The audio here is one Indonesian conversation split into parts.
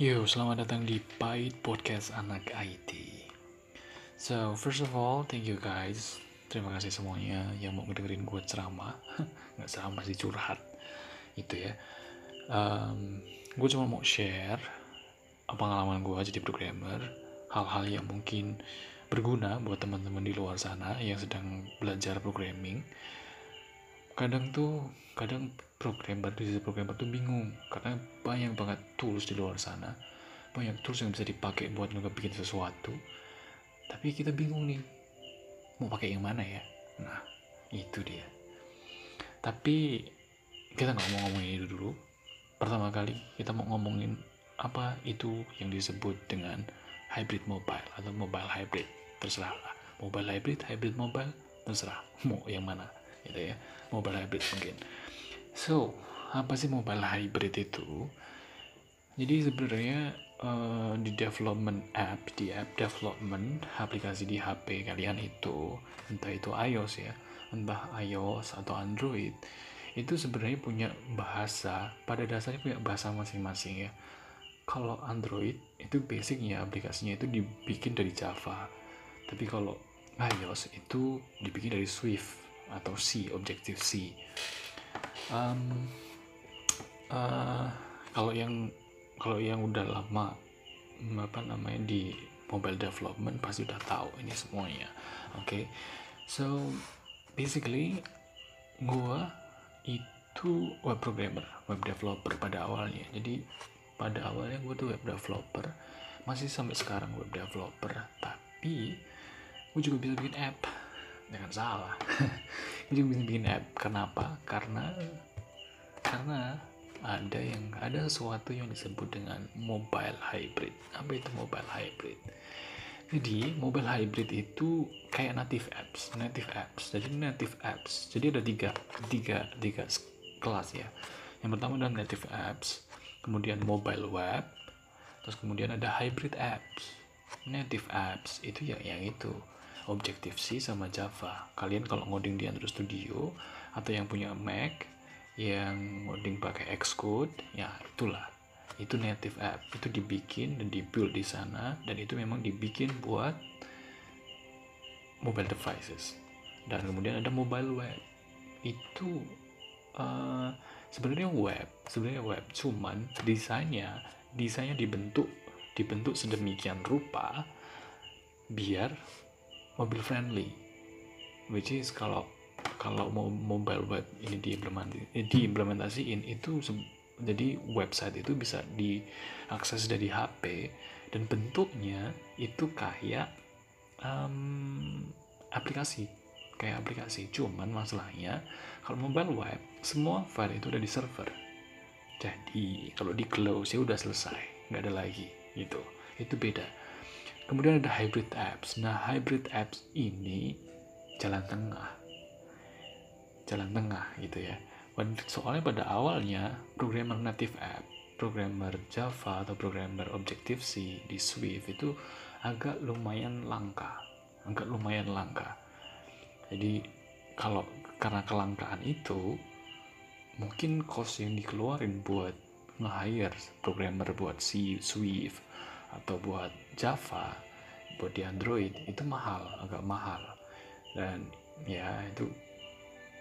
Yo, selamat datang di Pait Podcast Anak IT. So, first of all, thank you guys. Terima kasih semuanya yang mau ngedengerin gue ceramah. Nggak ceramah sih, curhat. Itu ya. Um, gue cuma mau share pengalaman gue jadi programmer. Hal-hal yang mungkin berguna buat teman-teman di luar sana yang sedang belajar programming. Kadang tuh, kadang programmer di programmer tuh bingung. Karena banyak banget tools di luar sana. Banyak tools yang bisa dipakai buat bikin sesuatu. Tapi kita bingung nih mau pakai yang mana ya? Nah itu dia. Tapi kita nggak mau ngomongin itu dulu. Pertama kali kita mau ngomongin apa itu yang disebut dengan hybrid mobile atau mobile hybrid terserah mobile hybrid hybrid mobile terserah. Mau yang mana gitu ya mobile hybrid mungkin So, apa sih mobile hybrid itu? Jadi sebenarnya uh, di development app, di app development aplikasi di HP kalian itu, entah itu iOS ya, entah iOS atau Android, itu sebenarnya punya bahasa, pada dasarnya punya bahasa masing-masing ya. Kalau Android itu basicnya aplikasinya itu dibikin dari Java, tapi kalau iOS itu dibikin dari Swift atau C, Objective C. Um, uh, kalau yang kalau yang udah lama apa namanya di mobile development pasti udah tahu ini semuanya. Oke? Okay? so basically gua itu web programmer web developer pada awalnya. Jadi pada awalnya gue tuh web developer. Masih sampai sekarang web developer. Tapi gue juga bisa bikin app jangan salah. Juga bisa bikin app. Kenapa? Karena karena ada yang ada sesuatu yang disebut dengan mobile hybrid. Apa itu mobile hybrid? Jadi mobile hybrid itu kayak native apps native apps. Jadi native apps. Jadi ada tiga tiga tiga kelas ya. Yang pertama adalah native apps kemudian mobile web terus kemudian ada hybrid apps. Native apps itu ya yang itu Objective C sama Java. Kalian kalau ngoding di Android Studio atau yang punya Mac yang ngoding pakai Xcode ya itulah. Itu native app. Itu dibikin dan dibuild di sana dan itu memang dibikin buat mobile devices. Dan kemudian ada mobile web. Itu uh, sebenarnya web sebenarnya web. Cuman desainnya desainnya dibentuk dibentuk sedemikian rupa biar mobile friendly which is kalau kalau mau mobile web ini diimplementasi, eh, diimplementasiin itu jadi website itu bisa diakses dari HP dan bentuknya itu kayak um, aplikasi kayak aplikasi. Cuman masalahnya kalau mobile web semua file itu udah di server. Jadi kalau di close ya udah selesai nggak ada lagi gitu. Itu beda kemudian ada hybrid apps. Nah hybrid apps ini jalan tengah. Jalan tengah gitu ya. Soalnya pada awalnya programmer native app programmer Java atau programmer Objective C di Swift itu agak lumayan langka. Agak lumayan langka. Jadi kalau karena kelangkaan itu mungkin cost yang dikeluarin buat nge-hire programmer buat C Swift atau buat Java buat di Android itu mahal agak mahal. Dan ya itu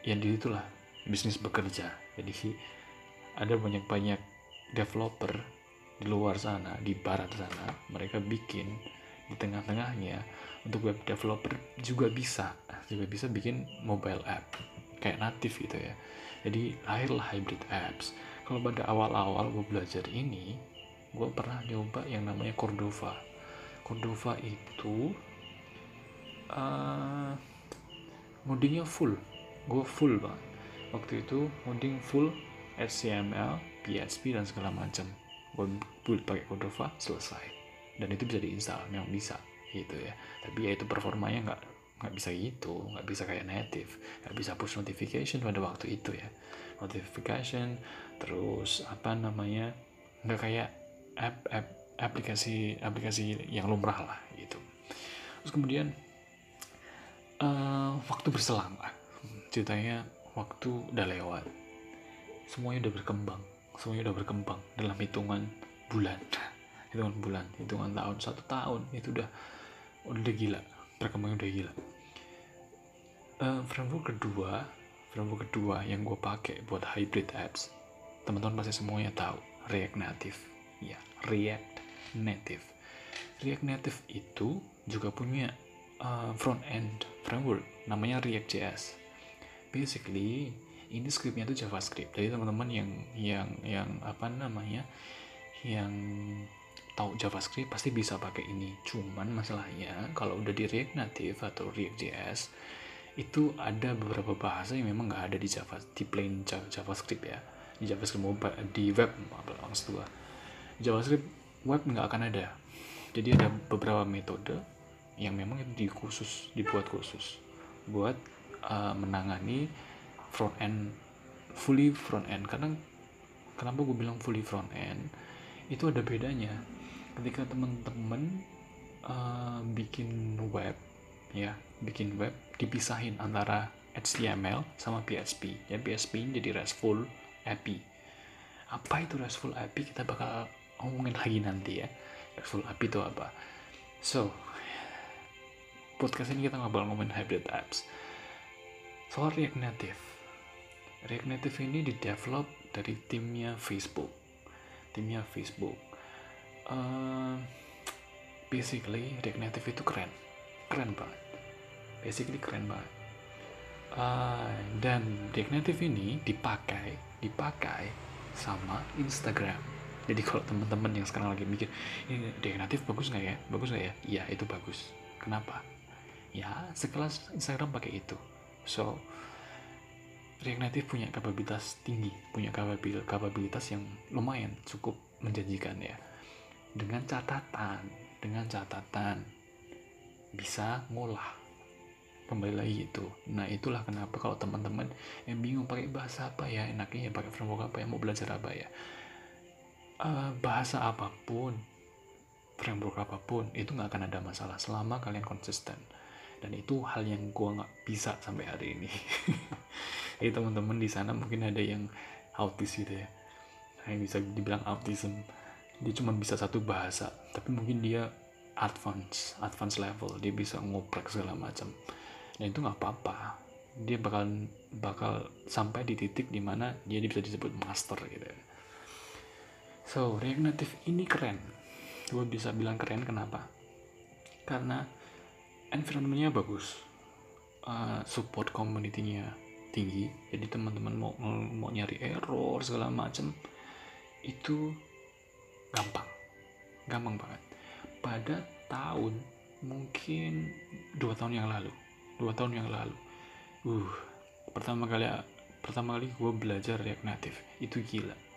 yang di itulah bisnis bekerja. Jadi ada banyak-banyak developer di luar sana di barat sana mereka bikin di tengah-tengahnya untuk web developer juga bisa juga bisa bikin mobile app kayak natif gitu ya. Jadi lahirlah hybrid apps. Kalau pada awal-awal gue belajar ini gue pernah nyoba yang namanya Cordova. Cordova itu uh, ngodingnya full. Gue full banget. Waktu itu modding full HTML, PHP dan segala macam. Gue build pakai Cordova selesai. Dan itu bisa diinstal memang bisa gitu ya. Tapi ya itu performanya nggak nggak bisa gitu nggak bisa kayak native. Nggak bisa push notification pada waktu itu ya. Notification terus apa namanya nggak kayak app app aplikasi aplikasi yang lumrah lah gitu. Terus kemudian uh, waktu berselang lah ceritanya waktu udah lewat. Semuanya udah berkembang. Semuanya udah berkembang dalam hitungan bulan. Hitungan bulan hitungan tahun satu tahun itu udah udah gila. Perkembangan udah gila. Uh, framework kedua framework kedua yang gue pakai buat hybrid apps teman-teman pasti semuanya tahu React Native React Native. React Native itu juga punya uh, front end framework namanya React.js basically ini scriptnya itu JavaScript. Jadi teman-teman yang yang yang apa namanya yang tahu JavaScript pasti bisa pakai ini. Cuman masalahnya kalau udah di React Native atau React.js itu ada beberapa bahasa yang memang nggak ada di Java di plain JavaScript ya. Di JavaScript mobile di web maksud gua JavaScript web nggak akan ada. Jadi ada beberapa metode yang memang itu dikhusus dibuat khusus buat uh, menangani front end fully front end. Karena kenapa gue bilang fully front end? Itu ada bedanya. Ketika teman-teman uh, bikin web ya bikin web dipisahin antara HTML sama PHP ya PHP jadi RESTful API apa itu RESTful API kita bakal ngomongin lagi nanti ya. RESTful API itu apa. So podcast ini kita bakal ngomongin hybrid apps. Soal React Native. React Native ini di develop dari timnya Facebook. Timnya Facebook. Uh, basically React Native itu keren. Keren banget. Basically keren banget. Uh, dan React Native ini dipakai dipakai sama Instagram jadi kalau teman-teman yang sekarang lagi mikir ini Native bagus nggak ya bagus nggak ya iya itu bagus kenapa ya sekelas Instagram pakai itu so React Native punya kapabilitas tinggi, punya kapabilitas yang lumayan cukup menjanjikan ya. Dengan catatan, dengan catatan bisa ngolah kembali lagi itu. Nah itulah kenapa kalau teman-teman yang bingung pakai bahasa apa ya, enaknya ya pakai framework apa ya, mau belajar apa ya. Uh, bahasa apa pun, framework apa pun itu nggak akan ada masalah selama kalian konsisten. Dan itu hal yang gue nggak bisa sampai hari ini. Jadi teman-teman di sana mungkin ada yang autis gitu ya. Yang bisa dibilang autism dia cuma bisa satu bahasa tapi mungkin dia advance advance level dia bisa ngoprek segala macam. Dan itu nggak apa-apa. Dia bakal bakal sampai di titik di mana dia bisa disebut master gitu ya. So React Native ini keren. Gue bisa bilang keren kenapa? Karena environmentnya bagus. Uh, support community-nya tinggi. Jadi teman-teman mau mau nyari error segala macam itu gampang. Gampang banget. Pada tahun mungkin dua tahun yang lalu. Dua tahun yang lalu. Uh pertama kali pertama kali gue belajar React Native itu gila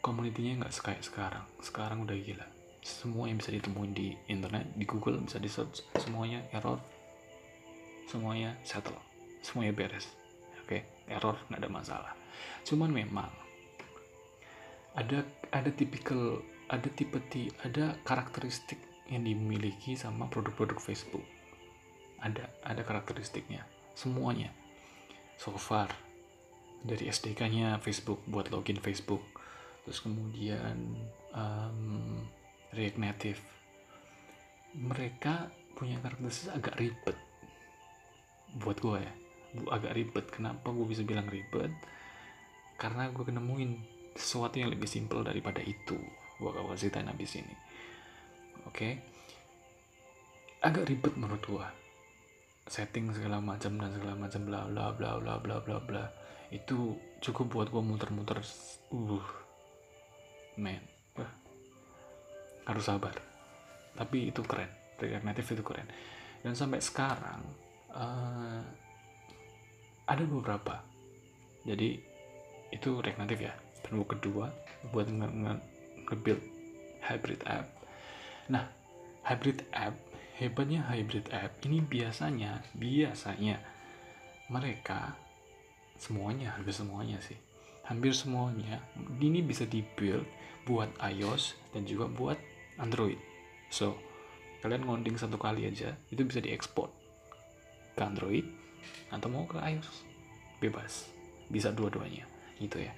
komunitinya nggak kayak sekarang. Sekarang udah gila. Semua yang bisa ditemuin di internet di Google bisa di search semuanya error. Semuanya settle. Semuanya beres. Oke? Okay? error nggak ada masalah. Cuman memang ada ada tipikal ada tipe ti ada karakteristik yang dimiliki sama produk-produk Facebook. Ada ada karakteristiknya. Semuanya. So far. Dari SDK-nya Facebook buat login Facebook terus kemudian um, React Native. Mereka punya karakteristik agak ribet. Buat gue ya. Agak ribet. Kenapa gue bisa bilang ribet? Karena gue nemuin sesuatu yang lebih simpel daripada itu. Gue kasih tanya di sini oke? Okay? agak ribet menurut gue setting segala macam dan segala macam bla bla bla bla bla bla bla. Itu cukup buat gue muter-muter. Uh man. Harus sabar. Tapi itu keren. React Native itu keren. Dan sampai sekarang uh, ada beberapa. Jadi itu React Native ya framework kedua buat nge-build hybrid app. Nah hybrid app hebatnya hybrid app ini biasanya biasanya mereka semuanya hampir semuanya sih. Hampir semuanya ini bisa dibuild buat iOS dan juga buat Android. So kalian ngoding satu kali aja itu bisa diekspor ke Android atau mau ke iOS. Bebas. Bisa dua-duanya. Gitu ya.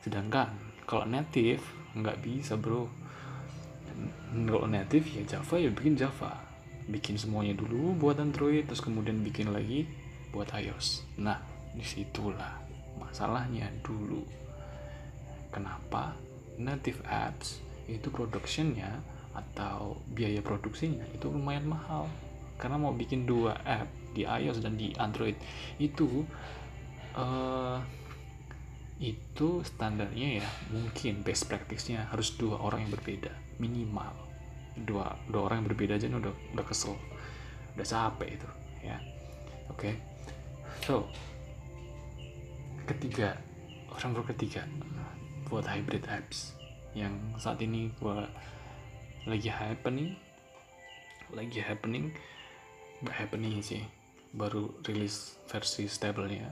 Sedangkan kalau native nggak bisa bro. Kalau native ya Java ya bikin Java. Bikin semuanya dulu buat Android terus kemudian bikin lagi buat iOS. Nah di situlah masalahnya dulu. Kenapa native apps itu productionnya atau biaya produksinya itu lumayan mahal. Karena mau bikin dua app di iOS dan di Android itu uh, itu standarnya ya mungkin best practice-nya harus dua orang yang berbeda minimal. Dua dua orang yang berbeda aja udah udah kesel. Udah capek itu ya. Oke. Okay. so ketiga orang ketiga buat hybrid apps yang saat ini gua lagi happening lagi happening happening sih. Baru rilis versi stable-nya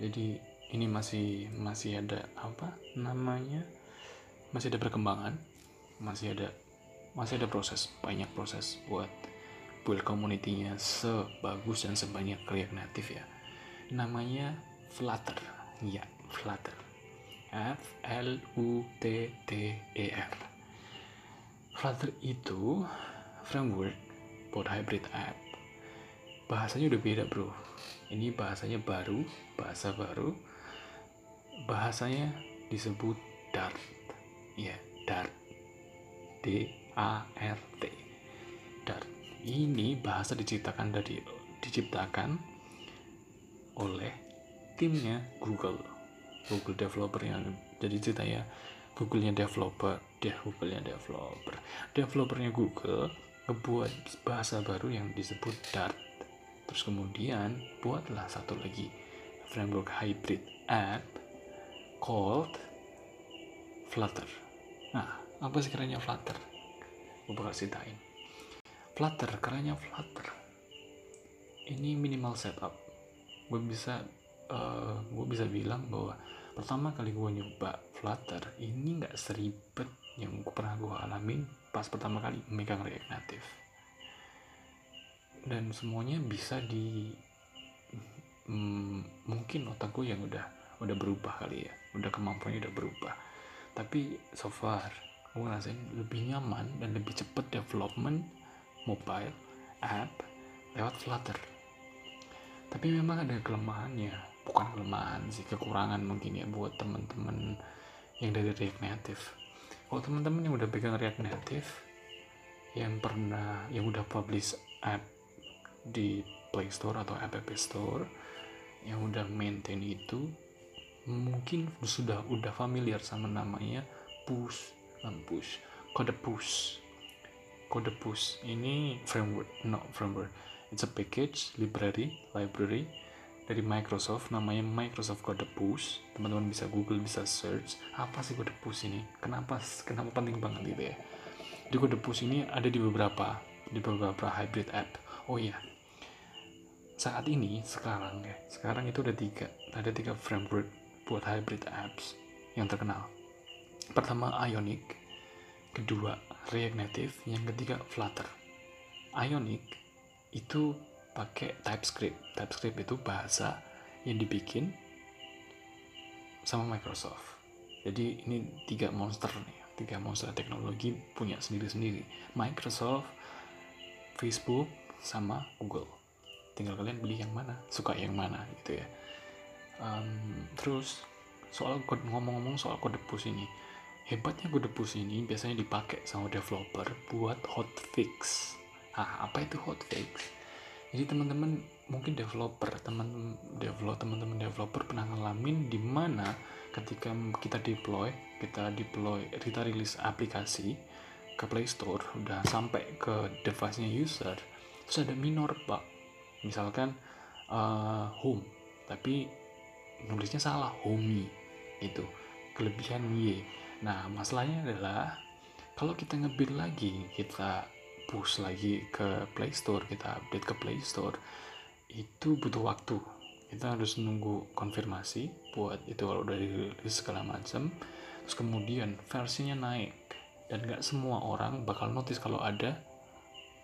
jadi ini masih masih ada apa namanya? Masih ada perkembangan masih ada masih ada proses banyak proses buat build community-nya sebagus dan sebanyak Native ya. Namanya Flutter ya Flutter F L U T T E R. Flutter itu framework buat hybrid app. Bahasanya udah beda bro. Ini bahasanya baru bahasa baru. Bahasanya disebut Dart. Ya Dart. D A R T. Dart. Ini bahasa diciptakan dari diciptakan oleh timnya Google Google developer yang jadi ceritanya Google-nya developer dia Google-nya developer developernya Google ngebuat bahasa baru yang disebut Dart terus kemudian buatlah satu lagi framework hybrid app called Flutter. Nah, apa sih kerennya Flutter? Gue bakal ceritain. Flutter, kerennya Flutter. Ini minimal setup. Gue bisa, uh, gue bisa bilang bahwa pertama kali gue nyoba Flutter ini nggak seribet yang pernah gue alamin pas pertama kali megang React Native. Dan semuanya bisa di mm, mungkin otak gue yang udah udah berubah kali ya. Udah kemampuannya udah berubah. Tapi so far gue ngerasain lebih nyaman dan lebih cepet development mobile app lewat Flutter. Tapi memang ada kelemahannya bukan kelemahan sih kekurangan mungkin ya buat teman-teman yang dari React Native. Kalau teman-teman yang udah pegang React Native yang pernah yang udah publish app di Play Store atau App Store yang udah maintain itu mungkin sudah udah familiar sama namanya push dan push kode push. Kode push ini framework no framework. It's a package library library dari Microsoft namanya Microsoft Code Push teman-teman bisa Google bisa search apa sih Code Push ini kenapa kenapa penting banget gitu ya di Code Push ini ada di beberapa di beberapa hybrid app oh iya saat ini sekarang ya sekarang itu ada tiga ada tiga framework buat hybrid apps yang terkenal. Pertama Ionic, kedua React Native, yang ketiga Flutter. Ionic itu pakai TypeScript. TypeScript itu bahasa yang dibikin sama Microsoft. Jadi ini tiga monster nih, tiga monster teknologi punya sendiri-sendiri. Microsoft, Facebook, sama Google. Tinggal kalian beli yang mana, suka yang mana gitu ya um, terus soal ngomong-ngomong soal kode push ini hebatnya kode push ini biasanya dipakai sama developer buat hotfix ah apa itu hotfix jadi teman-teman mungkin developer teman develop teman-teman developer pernah ngalamin di mana ketika kita deploy kita deploy kita rilis aplikasi ke Play Store udah sampai ke device-nya user terus ada minor bug. Misalkan uh, home tapi nulisnya salah homi itu kelebihan y. Nah masalahnya adalah kalau kita ngebuild lagi kita push lagi ke Play Store kita update ke Play Store itu butuh waktu. Kita harus nunggu konfirmasi buat itu kalau udah dirilis segala macam terus kemudian versinya naik dan nggak semua orang bakal notice kalau ada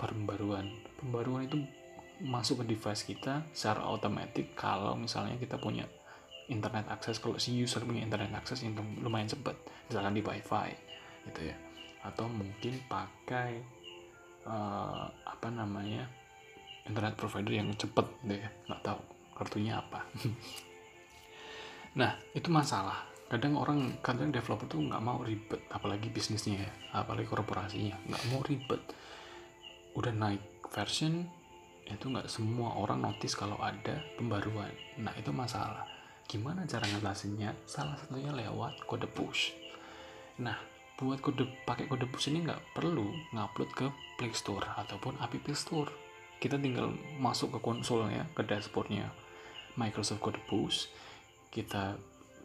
pembaruan. Pembaruan itu masuk ke device kita secara otomatis kalau misalnya kita punya internet akses kalau si user punya internet akses yang lumayan cepat misalkan di wifi gitu ya. Atau mungkin pakai uh, apa namanya internet provider yang cepet deh nggak tahu kartunya apa. Nah itu masalah. Kadang orang kadang developer tuh nggak mau ribet apalagi bisnisnya ya apalagi korporasinya nggak mau ribet. Udah naik version itu nggak semua orang notice kalau ada pembaruan. Nah itu masalah. Gimana cara ngatasinnya? Salah satunya lewat kode push. Nah buat kode pakai kode push ini nggak perlu ngupload ke Play Store ataupun App Store. Kita tinggal masuk ke konsolnya ke dashboardnya Microsoft Code Push kita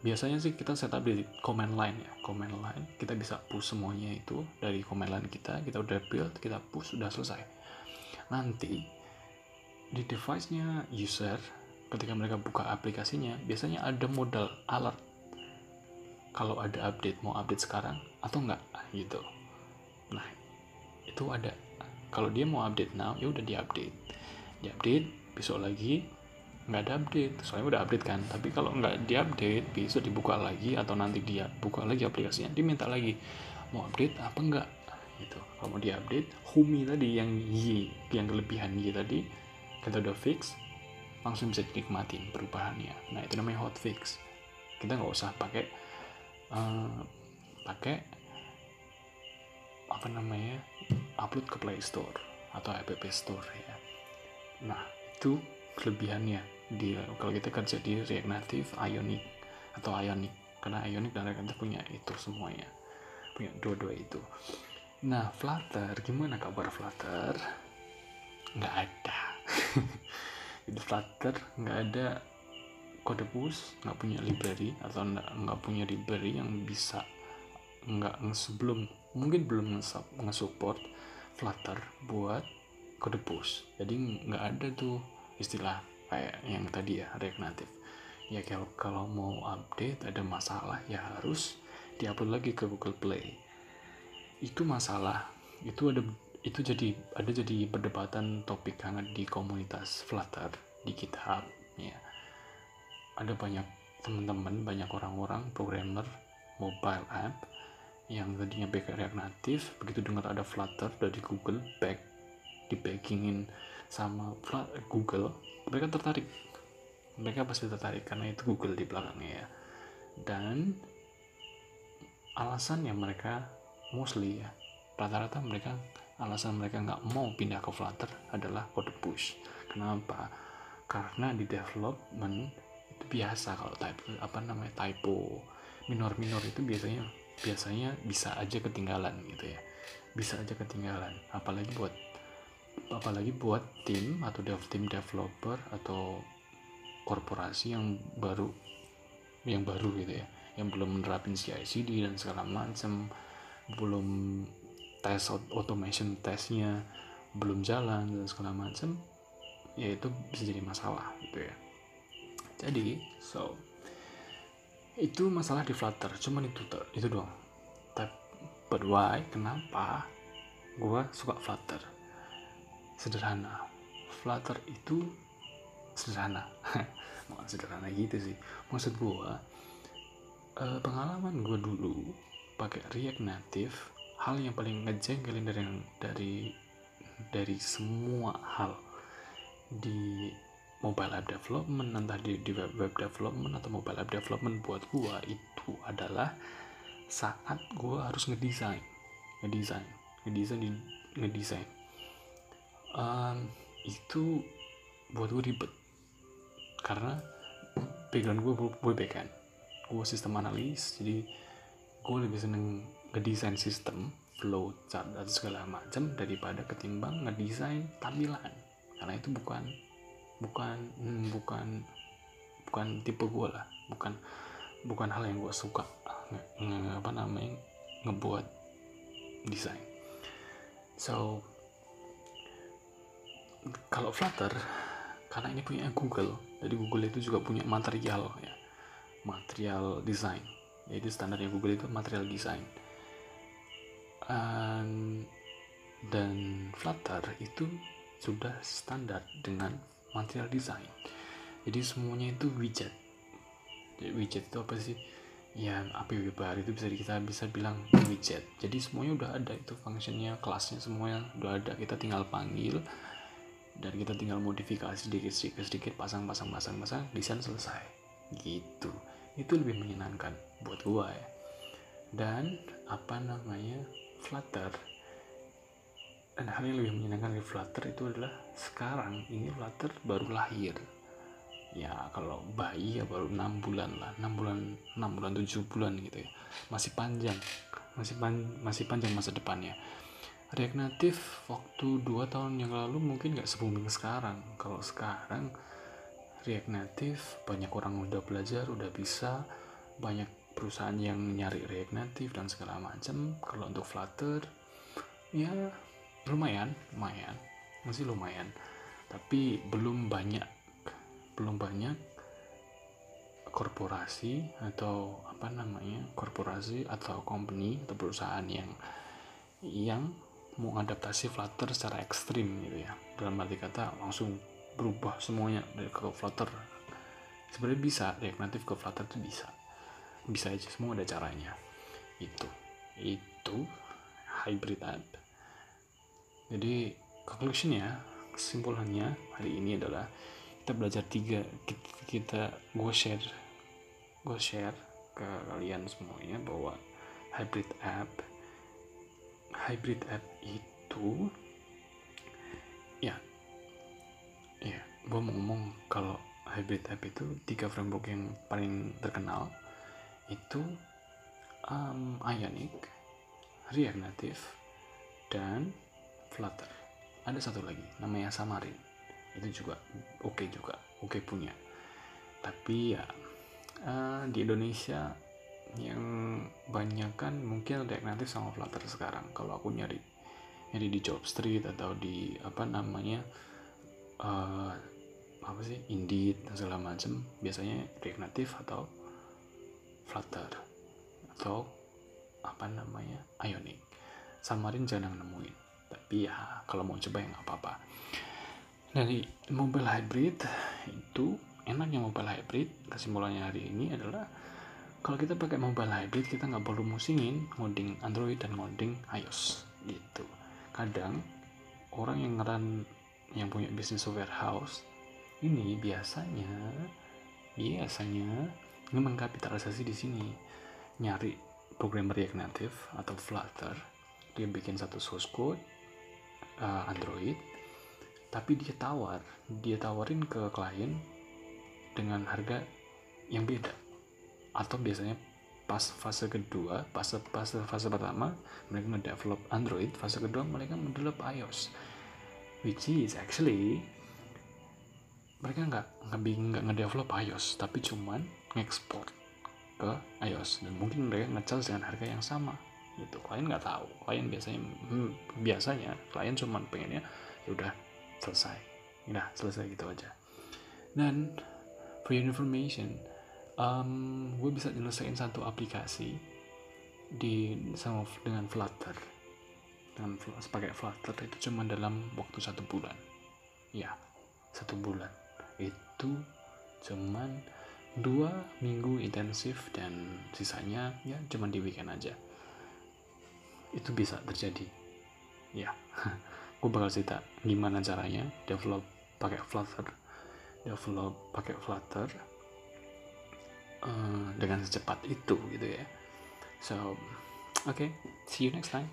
biasanya sih kita setup di command line ya command line. Kita bisa push semuanya itu dari command line kita kita udah build kita push sudah selesai. Nanti di device-nya user ketika mereka buka aplikasinya biasanya ada modal alert kalau ada update mau update sekarang atau enggak gitu. Nah itu ada. Kalau dia mau update now ya udah diupdate diupdate besok lagi nggak ada update. Soalnya udah update kan tapi kalau nggak diupdate besok dibuka lagi atau nanti dia buka lagi aplikasinya diminta lagi mau update apa enggak gitu. Kalau mau diupdate humi tadi yang y yang kelebihan y tadi kita udah fix langsung bisa dinikmatin perubahannya. Nah itu namanya hotfix. Kita nggak usah pakai uh, pakai apa namanya upload ke Play Store atau App Store ya. Nah itu kelebihannya. Di kalau kita kerja di React Native Ionic atau Ionic. Karena Ionic dan React Native punya itu semuanya. Punya dua-dua itu. Nah Flutter gimana kabar Flutter? Nggak ada. Di Flutter nggak ada kode push nggak punya library atau nggak punya library yang bisa nggak sebelum mungkin belum nge-support Flutter buat kode push. Jadi nggak ada tuh istilah kayak yang tadi ya React Native ya kalau kalau mau update ada masalah ya harus diupload lagi ke Google Play. Itu masalah. Itu ada itu jadi ada jadi perdebatan topik hangat di komunitas Flutter di GitHub ya ada banyak teman-teman banyak orang-orang programmer mobile app yang tadinya pakai React Native begitu dengar ada Flutter dari Google back di backingin sama Google mereka tertarik. Mereka pasti tertarik karena itu Google di belakangnya ya. Dan alasan yang mereka mostly ya rata-rata mereka alasan mereka nggak mau pindah ke Flutter adalah kode push. Kenapa? Karena di development biasa kalau type apa namanya typo minor-minor itu biasanya biasanya bisa aja ketinggalan gitu ya. Bisa aja ketinggalan. Apalagi buat apalagi buat tim atau dev tim developer atau korporasi yang baru yang baru gitu ya. Yang belum menerapin CI/CD dan segala macam belum tes automation tesnya belum jalan dan segala macam ya itu bisa jadi masalah gitu ya jadi so itu masalah di Flutter cuman itu itu doang. Tapi but why kenapa gue suka Flutter? Sederhana. Flutter itu sederhana. Bukan sederhana gitu sih. Maksud gue uh, pengalaman gue dulu pakai React Native hal yang paling ngejengkelin dari dari dari semua hal di mobile app development entah di, di web, web development atau mobile app development buat gua itu adalah saat gua harus ngedesain. Ngedesain. Ngedesain ngedesain. Um, itu buat gue ribet. Karena background gue gue backend gue sistem analis jadi gue lebih seneng ngedesain sistem flow chart dan segala macam daripada ketimbang ngedesain tampilan. Karena itu bukan bukan hmm, bukan bukan tipe gue lah. Bukan bukan hal yang gue suka. Nge, nge, apa namanya ngebuat desain. So kalau Flutter karena ini punya Google jadi Google itu juga punya material ya. Material design yaitu standarnya Google itu material design dan Flutter itu sudah standar dengan material design. Jadi semuanya itu widget. Jadi widget itu apa sih? Yang APW bar itu bisa kita bisa bilang widget. Jadi semuanya udah ada itu functionnya kelasnya semuanya udah ada. Kita tinggal panggil dan kita tinggal modifikasi sedikit sedikit sedikit pasang pasang pasang pasang desain selesai. Gitu. Itu lebih menyenangkan buat gua ya. Dan apa namanya? Flutter dan hal yang lebih menyenangkan di Flutter itu adalah sekarang ini Flutter baru lahir. Ya kalau bayi ya baru enam bulan lah enam bulan enam bulan tujuh bulan gitu ya. Masih panjang masih pan masih panjang masa depannya. React Native waktu dua tahun yang lalu mungkin nggak se booming sekarang. Kalau sekarang React Native banyak orang udah belajar udah bisa banyak perusahaan yang nyari React Native dan segala macam. Kalau untuk Flutter ya lumayan lumayan. Masih lumayan. Tapi belum banyak belum banyak korporasi atau apa namanya korporasi atau company atau perusahaan yang yang mau adaptasi Flutter secara ekstrim gitu ya. Dalam arti kata langsung berubah semuanya dari ke Flutter. Sebenarnya bisa React Native ke Flutter itu bisa. Bisa aja semua ada caranya. Itu. Itu hybrid app jadi conclusionnya kesimpulannya hari ini adalah kita belajar tiga kita, kita gue share gue share ke kalian semuanya bahwa hybrid app hybrid app itu ya ya gue mau ngomong kalau hybrid app itu tiga framework yang paling terkenal itu um, Ionic, React Native, dan Flutter. Ada satu lagi namanya Xamarin itu juga oke okay juga oke okay punya. Tapi ya uh, di Indonesia yang banyak kan mungkin React Native sama Flutter sekarang. Kalau aku nyari nyari di job street atau di apa namanya uh, apa sih Indeed dan segala macam biasanya React Native atau Flutter atau apa namanya Ionic. Samarin jarang nemuin tapi ya kalau mau coba ya nggak apa-apa. Dari mobile hybrid itu enaknya mobile hybrid. Kesimpulannya hari ini adalah kalau kita pakai mobile hybrid kita nggak perlu musingin ngoding Android dan ngoding iOS gitu. Kadang orang yang ngeran yang punya bisnis warehouse ini biasanya biasanya mengkapitalisasi di sini. Nyari program React Native atau Flutter dia bikin satu source code uh, Android tapi dia tawar. Dia tawarin ke klien dengan harga yang beda. Atau biasanya pas fase kedua fase fase fase pertama mereka mendevelop Android fase kedua mereka mendevelop iOS. Which is actually mereka nggak nggak nggak ngedevelop iOS tapi cuman ngekspor ke iOS. Dan mungkin mereka ngecas dengan harga yang sama gitu. Klien nggak tahu. Klien biasanya hmm, biasanya klien cuman pengennya ya udah selesai. Nah selesai gitu aja. Dan for your information um, gue bisa nyelesain satu aplikasi di sama dengan Flutter. Dengan pakai Flutter itu cuma dalam waktu satu bulan. Ya satu bulan. Itu cuman dua minggu intensif dan sisanya ya cuman di weekend aja itu bisa terjadi. Ya gue bakal cerita gimana caranya develop pakai Flutter. Develop pakai Flutter uh, dengan secepat itu gitu ya. So oke okay, see you next time